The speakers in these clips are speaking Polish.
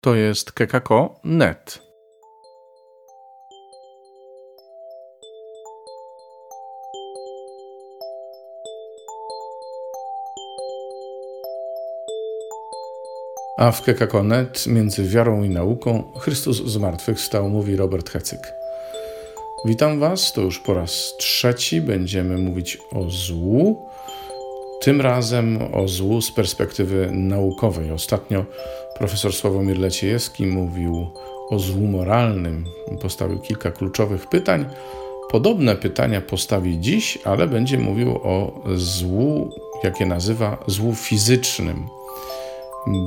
To jest kekako.net. A w kekako.net między wiarą i nauką Chrystus zmartwychwstał, mówi Robert Hecyk. Witam Was, to już po raz trzeci będziemy mówić o złu, tym razem o złu z perspektywy naukowej. Ostatnio profesor Sławomir Leciejewski mówił o złu moralnym, postawił kilka kluczowych pytań. Podobne pytania postawi dziś, ale będzie mówił o złu, jakie nazywa złu fizycznym.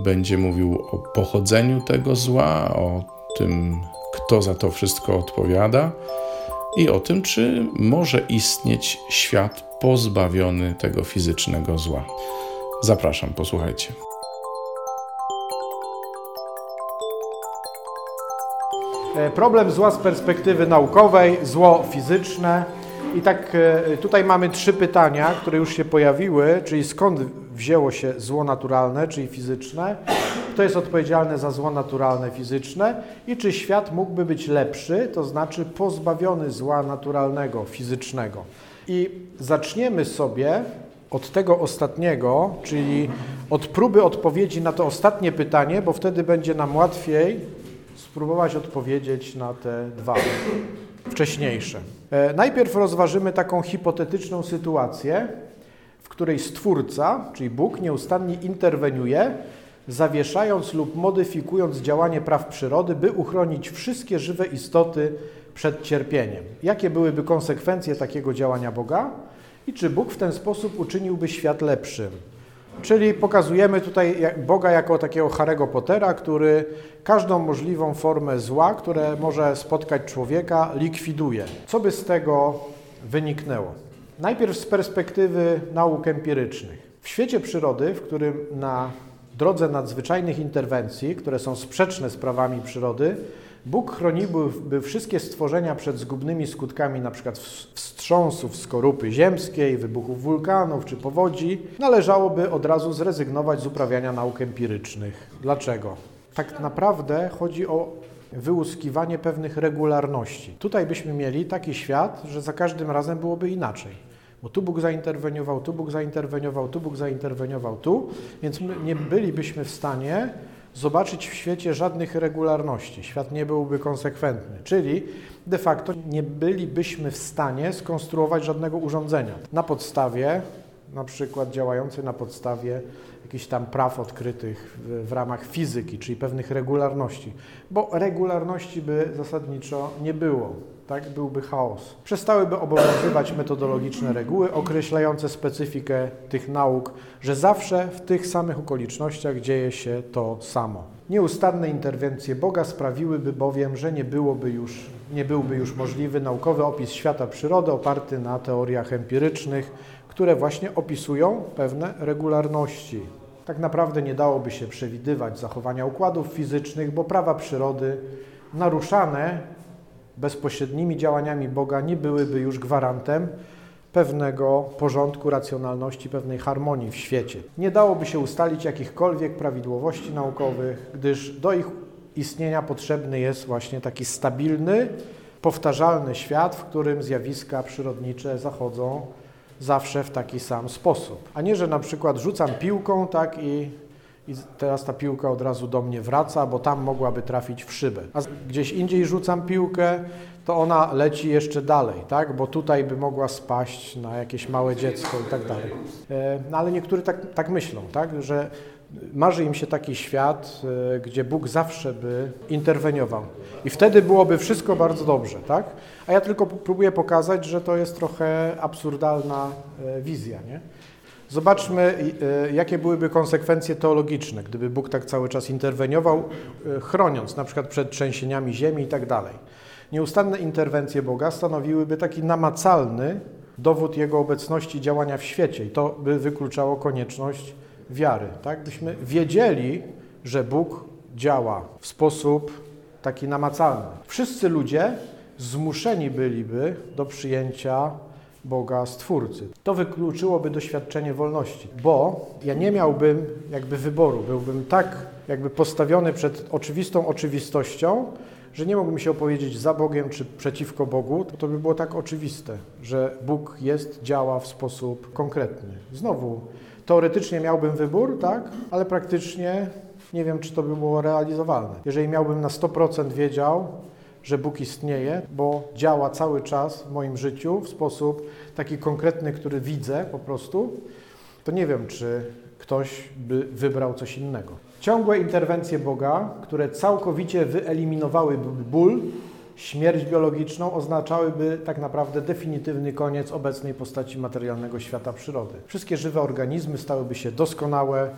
Będzie mówił o pochodzeniu tego zła, o tym, kto za to wszystko odpowiada i o tym, czy może istnieć świat pozbawiony tego fizycznego zła. Zapraszam, posłuchajcie. Problem zła z perspektywy naukowej, zło fizyczne. I tak e, tutaj mamy trzy pytania, które już się pojawiły, czyli skąd wzięło się zło naturalne, czyli fizyczne, kto jest odpowiedzialny za zło naturalne, fizyczne i czy świat mógłby być lepszy, to znaczy pozbawiony zła naturalnego, fizycznego. I zaczniemy sobie od tego ostatniego, czyli od próby odpowiedzi na to ostatnie pytanie, bo wtedy będzie nam łatwiej spróbować odpowiedzieć na te dwa wcześniejsze. E, najpierw rozważymy taką hipotetyczną sytuację, w której Stwórca, czyli Bóg, nieustannie interweniuje, zawieszając lub modyfikując działanie praw przyrody, by uchronić wszystkie żywe istoty przed cierpieniem. Jakie byłyby konsekwencje takiego działania Boga i czy Bóg w ten sposób uczyniłby świat lepszym? Czyli pokazujemy tutaj Boga jako takiego Harry'ego Pottera, który każdą możliwą formę zła, które może spotkać człowieka, likwiduje. Co by z tego wyniknęło? Najpierw z perspektywy nauk empirycznych. W świecie przyrody, w którym na drodze nadzwyczajnych interwencji, które są sprzeczne z prawami przyrody, Bóg chroniłby wszystkie stworzenia przed zgubnymi skutkami np. wstrząsów skorupy ziemskiej, wybuchów wulkanów czy powodzi, należałoby od razu zrezygnować z uprawiania nauk empirycznych. Dlaczego? Tak naprawdę chodzi o wyłuskiwanie pewnych regularności. Tutaj byśmy mieli taki świat, że za każdym razem byłoby inaczej. Bo tu Bóg zainterweniował, tu Bóg zainterweniował, tu Bóg zainterweniował, tu, więc nie bylibyśmy w stanie zobaczyć w świecie żadnych regularności. Świat nie byłby konsekwentny, czyli de facto nie bylibyśmy w stanie skonstruować żadnego urządzenia. Na podstawie, na przykład działającej na podstawie jakichś tam praw odkrytych w, w, ramach fizyki, czyli pewnych regularności, bo regularności by zasadniczo nie było tak, byłby chaos. Przestałyby obowiązywać metodologiczne reguły określające specyfikę tych nauk, że zawsze w tych samych okolicznościach dzieje się to samo. Nieustanne interwencje Boga sprawiłyby bowiem, że nie, byłoby już, nie byłby już możliwy naukowy opis świata przyrody oparty na teoriach empirycznych, które właśnie opisują pewne regularności. Tak naprawdę nie dałoby się przewidywać zachowania układów fizycznych, bo prawa przyrody naruszane bezpośrednimi działaniami Boga nie byłyby już gwarantem pewnego porządku, racjonalności, pewnej harmonii w świecie. Nie dałoby się ustalić jakichkolwiek prawidłowości naukowych, gdyż do ich istnienia potrzebny jest właśnie taki stabilny, powtarzalny świat, w którym zjawiska przyrodnicze zachodzą zawsze w taki sam sposób. A nie, że na przykład rzucam piłką tak i i teraz ta piłka od razu do mnie wraca, bo tam mogłaby trafić w szybę. A gdzieś indziej rzucam piłkę, to ona leci jeszcze dalej, tak? bo tutaj by mogła spaść na jakieś małe dziecko i tak dalej. E, no ale niektórzy tak, tak myślą, tak? że marzy im się taki świat, e, gdzie Bóg zawsze by interweniował. I wtedy byłoby wszystko bardzo dobrze, tak? A ja tylko próbuję pokazać, że to jest trochę absurdalna e, wizja, nie? Zobaczmy, e, jakie byłyby konsekwencje teologiczne, gdyby Bóg tak cały czas interweniował, e, chroniąc na przykład przed trzęsieniami ziemi i tak dalej. Nieustanne interwencje Boga stanowiłyby taki namacalny dowód Jego obecności i działania w świecie i to by wykluczało konieczność wiary. Tak? Byśmy wiedzieli, że Bóg działa w sposób taki namacalny. Wszyscy ludzie zmuszeni byliby do przyjęcia Boga Stwórcy. To wykluczyłoby doświadczenie wolności, bo ja nie miałbym jakby wyboru, byłbym tak jakby postawiony przed oczywistą oczywistością, że nie mógłbym się opowiedzieć za Bogiem czy przeciwko Bogu, to, to by było tak oczywiste, że Bóg jest, działa w sposób konkretny. Znowu, teoretycznie miałbym wybór, tak, ale praktycznie nie wiem, czy to by było realizowalne. Jeżeli miałbym na 100% wiedział, że Bóg istnieje, bo działa cały czas w moim życiu w sposób taki konkretny, który widzę po prostu, to nie wiem, czy ktoś by wybrał coś innego. Ciągłe interwencje Boga, które całkowicie wyeliminowałyby ból, śmierć biologiczną, oznaczałyby tak naprawdę definitywny koniec obecnej postaci materialnego świata przyrody. Wszystkie żywe organizmy stałyby się doskonałe,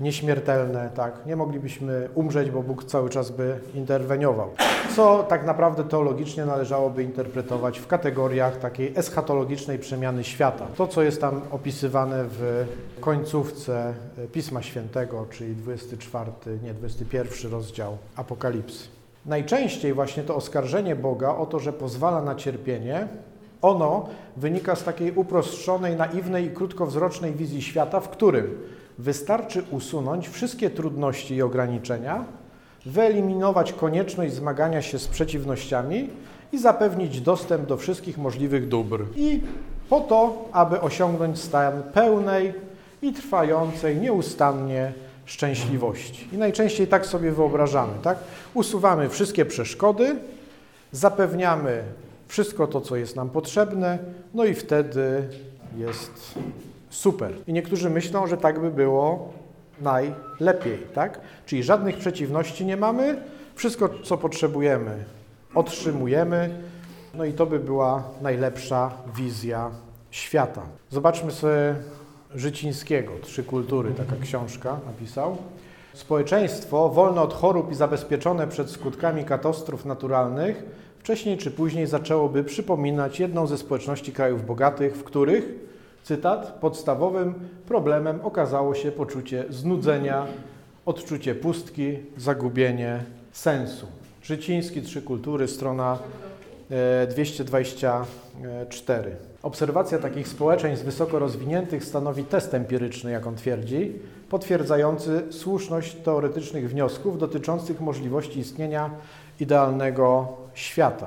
nieśmiertelne, tak? Nie moglibyśmy umrzeć, bo Bóg cały czas by interweniował. Co tak naprawdę teologicznie należałoby interpretować w kategoriach takiej eschatologicznej przemiany świata. To, co jest tam opisywane w końcówce Pisma Świętego, czyli 24, nie 21 rozdział Apokalipsy. Najczęściej właśnie to oskarżenie Boga o to, że pozwala na cierpienie, ono wynika z takiej uproszczonej, naiwnej i krótkowzrocznej wizji świata, w którym wystarczy usunąć wszystkie trudności i ograniczenia, wyeliminować konieczność zmagania się z przeciwnościami i zapewnić dostęp do wszystkich możliwych dóbr. I po to, aby osiągnąć stan pełnej i trwającej nieustannie szczęśliwości. I najczęściej tak sobie wyobrażamy, tak? Usuwamy wszystkie przeszkody, zapewniamy wszystko to, co jest nam potrzebne, no i wtedy jest super. I niektórzy myślą, że tak by było najlepiej, tak? Czyli żadnych przeciwności nie mamy, wszystko, co potrzebujemy, otrzymujemy, no i to by była najlepsza wizja świata. Zobaczmy sobie Życińskiego, Trzy kultury, taka książka napisał. Społeczeństwo wolne od chorób i zabezpieczone przed skutkami katastrof naturalnych wcześniej czy później zaczęłoby przypominać jedną ze społeczności krajów bogatych, w których Cytat: Podstawowym problemem okazało się poczucie znudzenia, odczucie pustki, zagubienie sensu. Życiński, Trzy Kultury, strona 224. E, Obserwacja takich społeczeństw wysoko rozwiniętych stanowi test empiryczny, jak on twierdzi, potwierdzający słuszność teoretycznych wniosków dotyczących możliwości istnienia idealnego świata.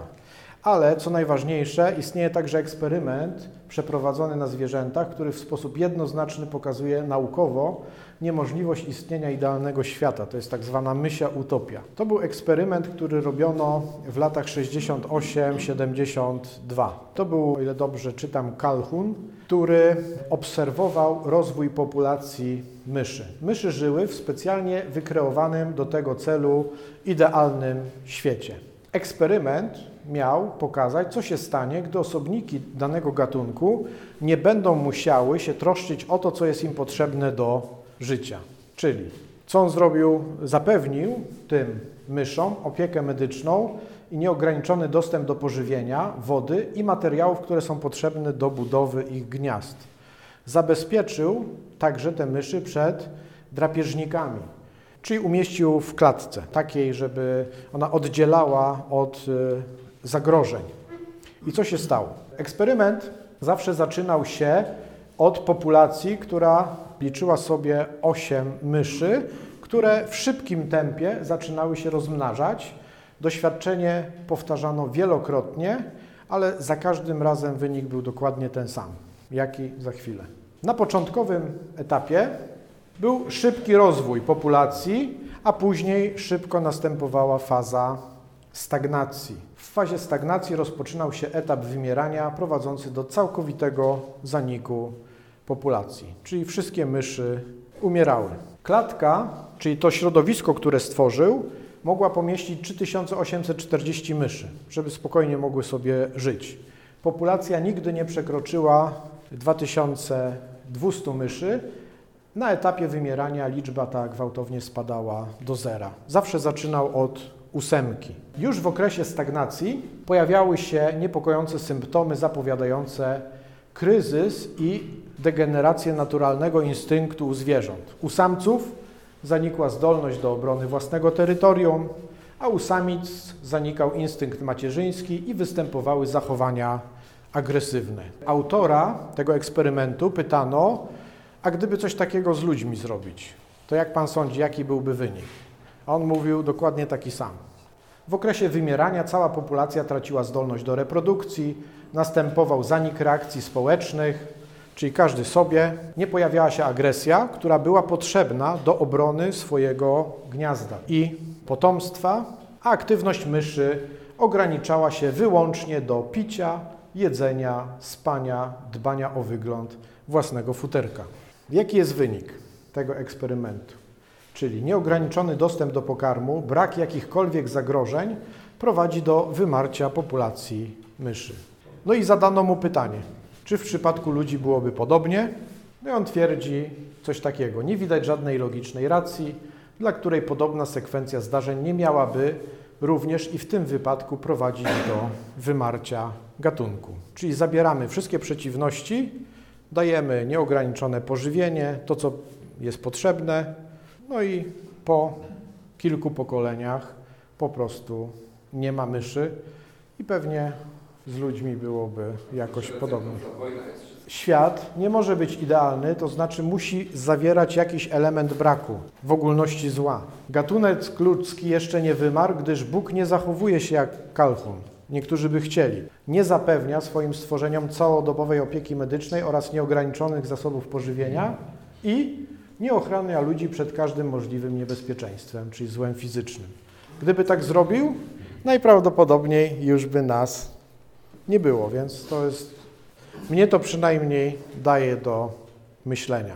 Ale co najważniejsze, istnieje także eksperyment przeprowadzony na zwierzętach, który w sposób jednoznaczny pokazuje naukowo niemożliwość istnienia idealnego świata. To jest tak zwana mysia utopia. To był eksperyment, który robiono w latach 68-72. To był, o ile dobrze czytam, Calhoun, który obserwował rozwój populacji myszy. Myszy żyły w specjalnie wykreowanym do tego celu idealnym świecie. Eksperyment miał pokazać, co się stanie, gdy osobniki danego gatunku nie będą musiały się troszczyć o to, co jest im potrzebne do życia. Czyli co on zrobił? Zapewnił tym myszom opiekę medyczną i nieograniczony dostęp do pożywienia, wody i materiałów, które są potrzebne do budowy ich gniazd. Zabezpieczył także te myszy przed drapieżnikami, czyli umieścił w klatce, takiej, żeby ona oddzielała od y, zagrożeń. I co się stało? Eksperyment zawsze zaczynał się od populacji, która liczyła sobie 8 myszy, które w szybkim tempie zaczynały się rozmnażać. Doświadczenie powtarzano wielokrotnie, ale za każdym razem wynik był dokładnie ten sam, jaki za chwilę. Na początkowym etapie był szybki rozwój populacji, a później szybko następowała faza stagnacji. W fazie stagnacji rozpoczynał się etap wymierania prowadzący do całkowitego zaniku populacji, czyli wszystkie myszy umierały. Klatka, czyli to środowisko, które stworzył, mogła pomieścić 3840 myszy, żeby spokojnie mogły sobie żyć. Populacja nigdy nie przekroczyła 2200 myszy. Na etapie wymierania liczba ta gwałtownie spadała do zera. Zawsze zaczynał od ósemki. Już w okresie stagnacji pojawiały się niepokojące symptomy zapowiadające kryzys i degenerację naturalnego instynktu u zwierząt. U samców zanikła zdolność do obrony własnego terytorium, a u samic zanikał instynkt macierzyński i występowały zachowania agresywny. Autora tego eksperymentu pytano, a gdyby coś takiego z ludźmi zrobić, to jak pan sądzi, jaki byłby wynik? On mówił dokładnie taki sam. W okresie wymierania cała populacja traciła zdolność do reprodukcji, następował zanik reakcji społecznych, czyli każdy sobie, nie pojawiała się agresja, która była potrzebna do obrony swojego gniazda i potomstwa, a aktywność myszy ograniczała się wyłącznie do picia, jedzenia, spania, dbania o wygląd własnego futerka. Jaki jest wynik tego eksperymentu? Czyli nieograniczony dostęp do pokarmu, brak jakichkolwiek zagrożeń prowadzi do wymarcia populacji myszy. No i zadano mu pytanie, czy w przypadku ludzi byłoby podobnie? No i on twierdzi coś takiego. Nie widać żadnej logicznej racji, dla której podobna sekwencja zdarzeń nie miałaby również i w tym wypadku prowadzić do wymarcia gatunku. Czyli zabieramy wszystkie przeciwności, dajemy nieograniczone pożywienie, to co jest potrzebne, no i po kilku pokoleniach po prostu nie ma myszy i pewnie z ludźmi byłoby jakoś podobnie. Świat nie może być idealny, to znaczy musi zawierać jakiś element braku, w ogólności zła. Gatunek ludzki jeszcze nie wymarł, gdyż Bóg nie zachowuje się jak kalchun. Niektórzy by chcieli. Nie zapewnia swoim stworzeniom całodobowej opieki medycznej oraz nieograniczonych zasobów pożywienia i nie ochrania ludzi przed każdym możliwym niebezpieczeństwem, czyli złem fizycznym. Gdyby tak zrobił, najprawdopodobniej już by nas nie było, więc to jest, mnie to przynajmniej daje do myślenia.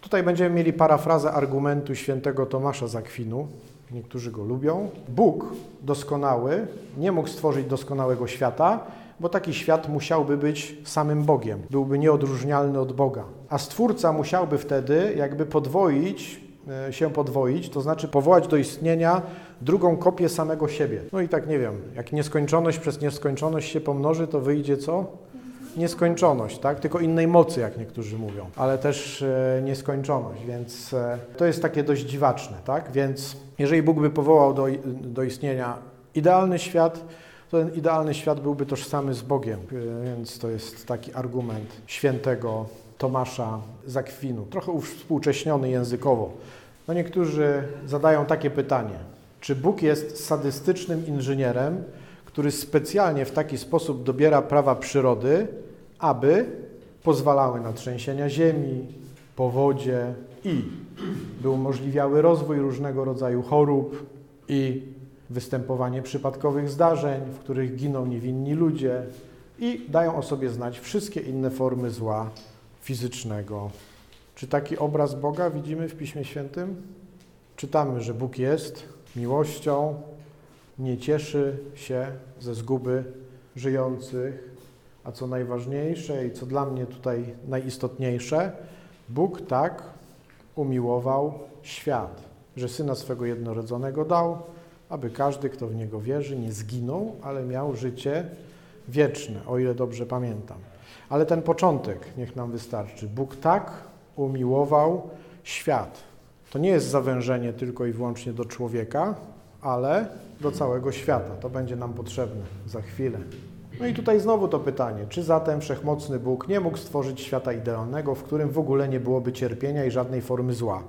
Tutaj będziemy mieli parafrazę argumentu świętego Tomasza z Akwinu. Niektórzy go lubią. Bóg doskonały nie mógł stworzyć doskonałego świata, bo taki świat musiałby być samym Bogiem, byłby nieodróżnialny od Boga. A Stwórca musiałby wtedy jakby podwoić, e, się podwoić, to znaczy powołać do istnienia drugą kopię samego siebie. No i tak nie wiem, jak nieskończoność przez nieskończoność się pomnoży, to wyjdzie co? Nieskończoność, tak? Tylko innej mocy, jak niektórzy mówią, ale też e, nieskończoność, więc e, to jest takie dość dziwaczne, tak? Więc jeżeli Bóg by powołał do, do istnienia idealny świat, to ten idealny świat byłby tożsamy z Bogiem, e, więc to jest taki argument świętego Tomasza z Akwinu, trochę uwspółcześniony językowo. No niektórzy zadają takie pytanie, czy Bóg jest sadystycznym inżynierem, który specjalnie w taki sposób dobiera prawa przyrody, aby pozwalały na trzęsienia ziemi, powodzie i by umożliwiały rozwój różnego rodzaju chorób i występowanie przypadkowych zdarzeń, w których giną niewinni ludzie i dają o sobie znać wszystkie inne formy zła fizycznego. Czy taki obraz Boga widzimy w Piśmie Świętym? Czytamy, że Bóg jest miłością, nie cieszy się ze zguby żyjących, a co najważniejsze i co dla mnie tutaj najistotniejsze, Bóg tak umiłował świat, że Syna swego jednorodzonego dał, aby każdy, kto w Niego wierzy, nie zginął, ale miał życie wieczne, o ile dobrze pamiętam. Ale ten początek niech nam wystarczy. Bóg tak umiłował świat. To nie jest zawężenie tylko i wyłącznie do człowieka, ale do całego świata. To będzie nam potrzebne za chwilę. No i tutaj znowu to pytanie, czy zatem wszechmocny Bóg nie mógł stworzyć świata idealnego, w którym w ogóle nie byłoby cierpienia i żadnej formy zła?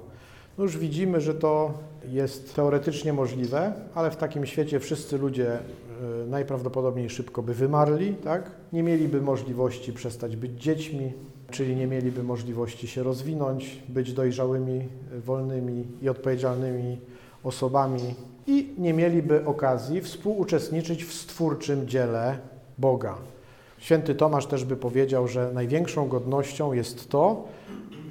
No już widzimy, że to jest teoretycznie możliwe, ale w takim świecie wszyscy ludzie e, najprawdopodobniej szybko by wymarli, tak? Nie mieliby możliwości przestać być dziećmi, czyli nie mieliby możliwości się rozwinąć, być dojrzałymi, wolnymi i odpowiedzialnymi osobami i nie mieliby okazji współuczestniczyć w stwórczym dziele Boga. Święty Tomasz też by powiedział, że największą godnością jest to,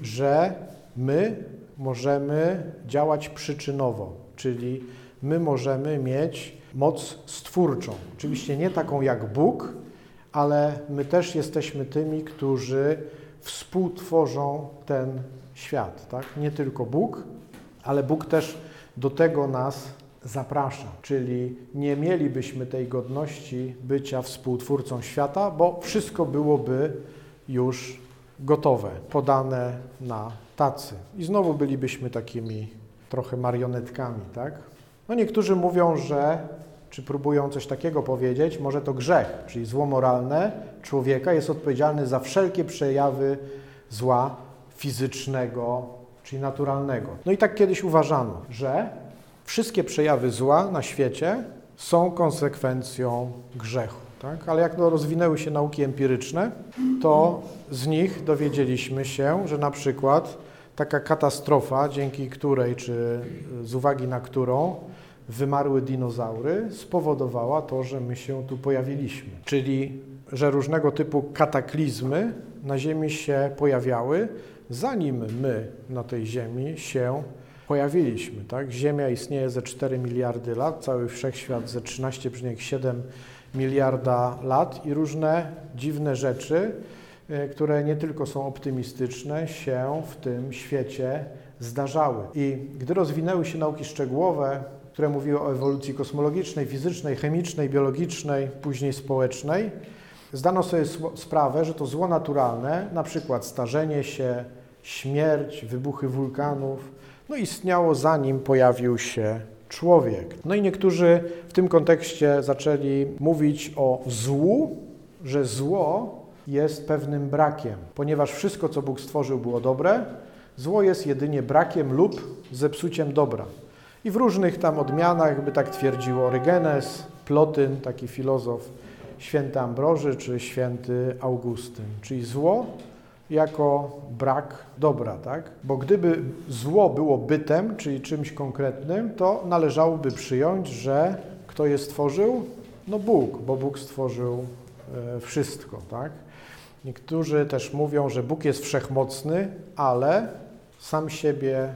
że my możemy działać przyczynowo, czyli my możemy mieć moc stwórczą. Oczywiście nie taką jak Bóg, ale my też jesteśmy tymi, którzy współtworzą ten świat. Tak? Nie tylko Bóg, ale Bóg też do tego nas zaprasza, czyli nie mielibyśmy tej godności bycia współtwórcą świata, bo wszystko byłoby już gotowe, podane na tacy. I znowu bylibyśmy takimi trochę marionetkami, tak? No niektórzy mówią, że czy próbują coś takiego powiedzieć, może to grzech, czyli zło moralne człowieka jest odpowiedzialny za wszelkie przejawy zła fizycznego, czyli naturalnego. No i tak kiedyś uważano, że wszystkie przejawy zła na świecie są konsekwencją grzechu. Tak? Ale jak no, rozwinęły się nauki empiryczne, to z nich dowiedzieliśmy się, że na przykład taka katastrofa, dzięki której, czy z uwagi na którą wymarły dinozaury, spowodowała to, że my się tu pojawiliśmy. Czyli, że różnego typu kataklizmy na Ziemi się pojawiały, zanim my na tej Ziemi się pojawiliśmy. Tak? Ziemia istnieje ze 4 miliardy lat, cały wszechświat ze 13,7 miliarda lat i różne dziwne rzeczy, które nie tylko są optymistyczne, się w tym świecie zdarzały. I gdy rozwinęły się nauki szczegółowe, które mówiły o ewolucji kosmologicznej, fizycznej, chemicznej, biologicznej, później społecznej, zdano sobie sprawę, że to zło naturalne, na przykład starzenie się, śmierć, wybuchy wulkanów, no istniało zanim pojawił się człowiek. No i niektórzy w tym kontekście zaczęli mówić o złu, że zło jest pewnym brakiem, ponieważ wszystko, co Bóg stworzył, było dobre, zło jest jedynie brakiem lub zepsuciem dobra. I w różnych tam odmianach by tak twierdził Orygenes, Plotyn, taki filozof, święty Ambroży czy święty Augustyn. Czyli zło jako brak dobra, tak? Bo gdyby zło było bytem, czyli czymś konkretnym, to należałoby przyjąć, że kto je stworzył? No Bóg, bo Bóg stworzył e, wszystko, tak? Niektórzy też mówią, że Bóg jest wszechmocny, ale sam siebie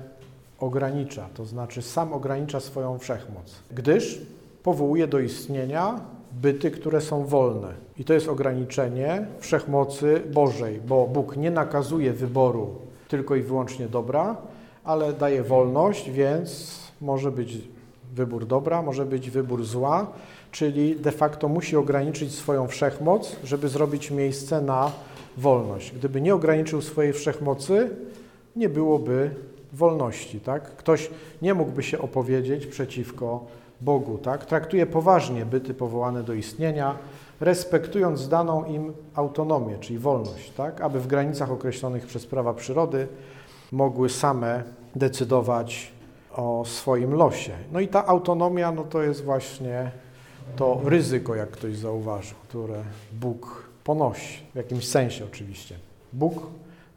ogranicza, to znaczy sam ogranicza swoją wszechmoc, gdyż powołuje do istnienia byty, które są wolne. I to jest ograniczenie wszechmocy Bożej, bo Bóg nie nakazuje wyboru tylko i wyłącznie dobra, ale daje wolność, więc może być wybór dobra, może być wybór zła, czyli de facto musi ograniczyć swoją wszechmoc, żeby zrobić miejsce na wolność. Gdyby nie ograniczył swojej wszechmocy, nie byłoby wolności. Tak? Ktoś nie mógłby się opowiedzieć przeciwko Bogu. Tak? Traktuje poważnie byty powołane do istnienia, respektując daną im autonomię, czyli wolność, tak? aby w granicach określonych przez prawa przyrody mogły same decydować o swoim losie. No i ta autonomia no to jest właśnie to ryzyko, jak ktoś zauważył, które Bóg ponosi, w jakimś sensie oczywiście. Bóg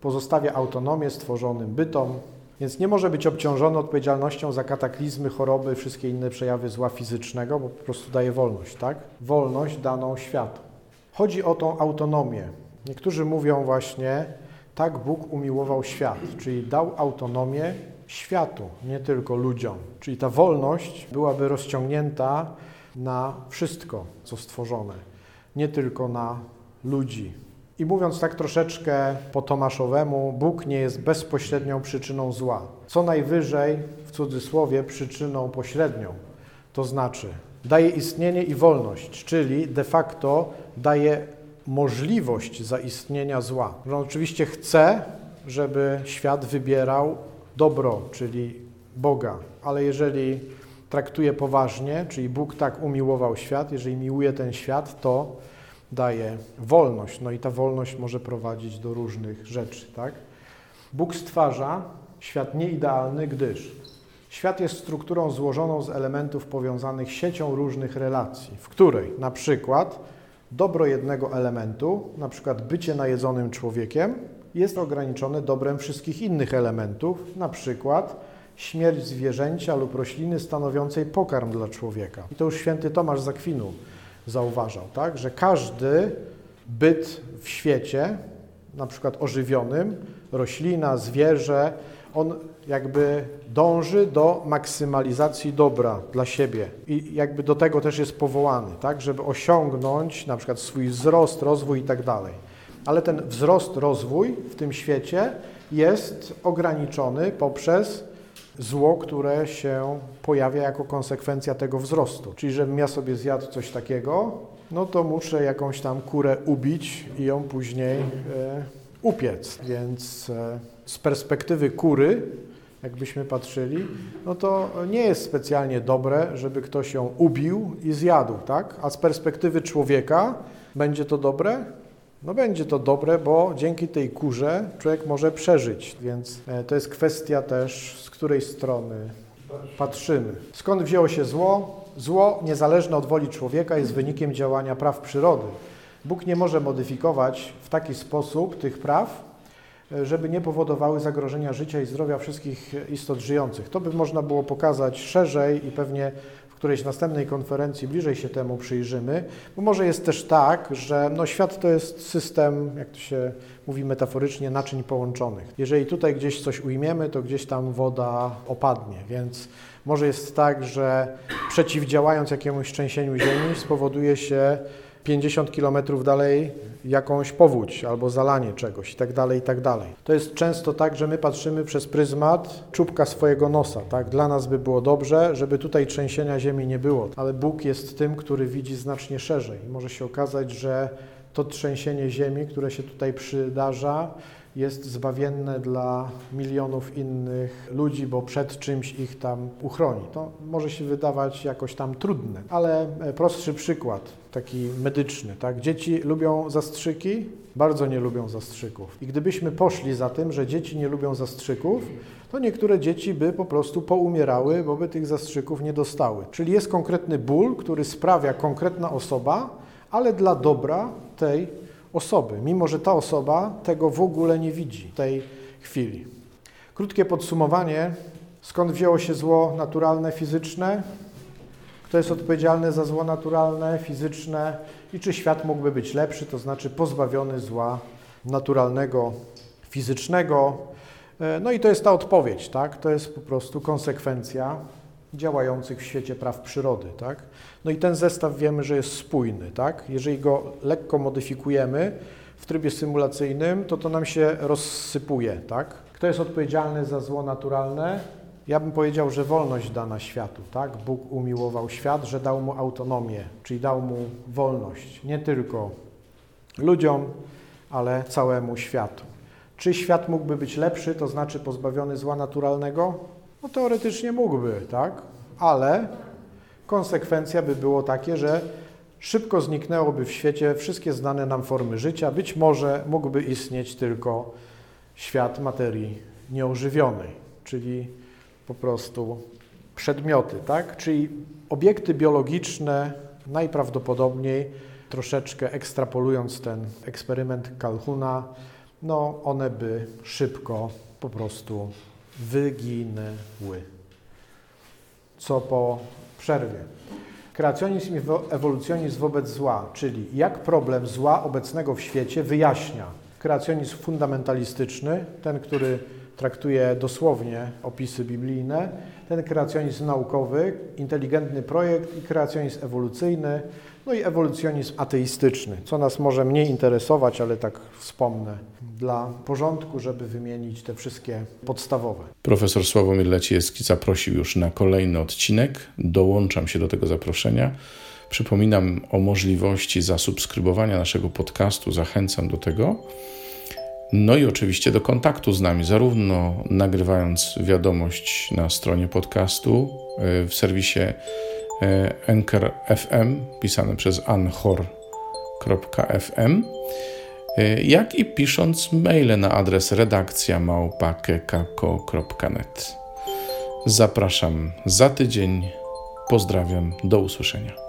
pozostawia autonomię stworzonym bytom, więc nie może być obciążony odpowiedzialnością za kataklizmy, choroby, wszystkie inne przejawy zła fizycznego, bo po prostu daje wolność, tak? Wolność daną światu. Chodzi o tą autonomię. Niektórzy mówią właśnie, tak Bóg umiłował świat, czyli dał autonomię światu, nie tylko ludziom. Czyli ta wolność byłaby rozciągnięta na wszystko, co stworzone, nie tylko na ludzi. I mówiąc tak troszeczkę po Tomaszowemu, Bóg nie jest bezpośrednią przyczyną zła. Co najwyżej, w cudzysłowie, przyczyną pośrednią. To znaczy, daje istnienie i wolność, czyli de facto daje możliwość zaistnienia zła. On oczywiście chce, żeby świat wybierał dobro, czyli Boga, ale jeżeli traktuje poważnie, czyli Bóg tak umiłował świat, jeżeli miłuje ten świat, to daje wolność. No i ta wolność może prowadzić do różnych rzeczy, tak? Bóg stwarza świat nieidealny, gdyż świat jest strukturą złożoną z elementów powiązanych siecią różnych relacji, w której na przykład dobro jednego elementu, na przykład bycie najedzonym człowiekiem, jest ograniczone dobrem wszystkich innych elementów, na przykład śmierć zwierzęcia lub rośliny stanowiącej pokarm dla człowieka. I to już święty Tomasz Zakwinu zauważał, tak? że każdy byt w świecie, na przykład ożywionym, roślina, zwierzę, on jakby dąży do maksymalizacji dobra dla siebie i jakby do tego też jest powołany, tak, żeby osiągnąć na przykład swój wzrost, rozwój i tak dalej. Ale ten wzrost, rozwój w tym świecie jest ograniczony poprzez zło, które się pojawia jako konsekwencja tego wzrostu. Czyli żebym ja sobie zjadł coś takiego, no to muszę jakąś tam kurę ubić i ją później e, upiec. Więc e, z perspektywy kury jakbyśmy patrzyli, no to nie jest specjalnie dobre, żeby ktoś ją ubił i zjadł, tak? A z perspektywy człowieka będzie to dobre? No będzie to dobre, bo dzięki tej kurze człowiek może przeżyć, więc e, to jest kwestia też, z której strony patrzymy. Skąd wzięło się zło? Zło, niezależne od woli człowieka, jest wynikiem działania praw przyrody. Bóg nie może modyfikować w taki sposób tych praw, żeby nie powodowały zagrożenia życia i zdrowia wszystkich istot żyjących. To by można było pokazać szerzej i pewnie którejś następnej konferencji bliżej się temu przyjrzymy, bo może jest też tak, że no świat to jest system, jak to się mówi metaforycznie, naczyń połączonych. Jeżeli tutaj gdzieś coś ujmiemy, to gdzieś tam woda opadnie, więc może jest tak, że przeciwdziałając jakiemuś trzęsieniu ziemi spowoduje się 50 kilometrów dalej jakąś powódź albo zalanie czegoś i tak dalej, i tak dalej. To jest często tak, że my patrzymy przez pryzmat czubka swojego nosa, tak? Dla nas by było dobrze, żeby tutaj trzęsienia ziemi nie było, ale Bóg jest tym, który widzi znacznie szerzej. Może się okazać, że to trzęsienie ziemi, które się tutaj przydarza, jest zbawienne dla milionów innych ludzi, bo przed czymś ich tam uchroni. To może się wydawać jakoś tam trudne, ale e, prostszy przykład, taki medyczny. Tak? Dzieci lubią zastrzyki, bardzo nie lubią zastrzyków. I gdybyśmy poszli za tym, że dzieci nie lubią zastrzyków, to niektóre dzieci by po prostu poumierały, bo by tych zastrzyków nie dostały. Czyli jest konkretny ból, który sprawia konkretna osoba, ale dla dobra tej osoby, mimo że ta osoba tego w ogóle nie widzi w tej chwili. Krótkie podsumowanie. Skąd wzięło się zło naturalne, fizyczne? Kto jest odpowiedzialny za zło naturalne, fizyczne? I czy świat mógłby być lepszy, to znaczy pozbawiony zła naturalnego, fizycznego? E, no i to jest ta odpowiedź, tak? To jest po prostu konsekwencja działających w świecie praw przyrody. Tak? No i ten zestaw wiemy, że jest spójny. Tak? Jeżeli go lekko modyfikujemy w trybie symulacyjnym, to to nam się rozsypuje. Tak? Kto jest odpowiedzialny za zło naturalne? Ja bym powiedział, że wolność dana światu. Tak? Bóg umiłował świat, że dał mu autonomię, czyli dał mu wolność. Nie tylko ludziom, ale całemu światu. Czy świat mógłby być lepszy, to znaczy pozbawiony zła naturalnego? No teoretycznie mógłby, tak? Ale konsekwencja by było takie, że szybko zniknęłoby w świecie wszystkie znane nam formy życia. Być może mógłby istnieć tylko świat materii nieożywionej, czyli po prostu przedmioty, tak? Czyli obiekty biologiczne najprawdopodobniej, troszeczkę ekstrapolując ten eksperyment Calhuna, no one by szybko po prostu wyginęły. Co po przerwie. Kreacjonizm i ewolucjonizm wobec zła, czyli jak problem zła obecnego w świecie wyjaśnia. Kreacjonizm fundamentalistyczny, ten, który traktuje dosłownie opisy biblijne, ten kreacjonizm naukowy, inteligentny projekt i kreacjonizm ewolucyjny, no i ewolucjonizm ateistyczny, co nas może mniej interesować, ale tak wspomnę dla porządku, żeby wymienić te wszystkie podstawowe. Profesor Sławomir Leciejski zaprosił już na kolejny odcinek. Dołączam się do tego zaproszenia. Przypominam o możliwości zasubskrybowania naszego podcastu, zachęcam do tego. No i oczywiście do kontaktu z nami, zarówno nagrywając wiadomość na stronie podcastu e, w serwisie e, Anchor FM, pisane przez anchor.fm, e, jak i pisząc maile na adres redakcja małpa.kekako.net. Zapraszam za tydzień. Pozdrawiam, do usłyszenia.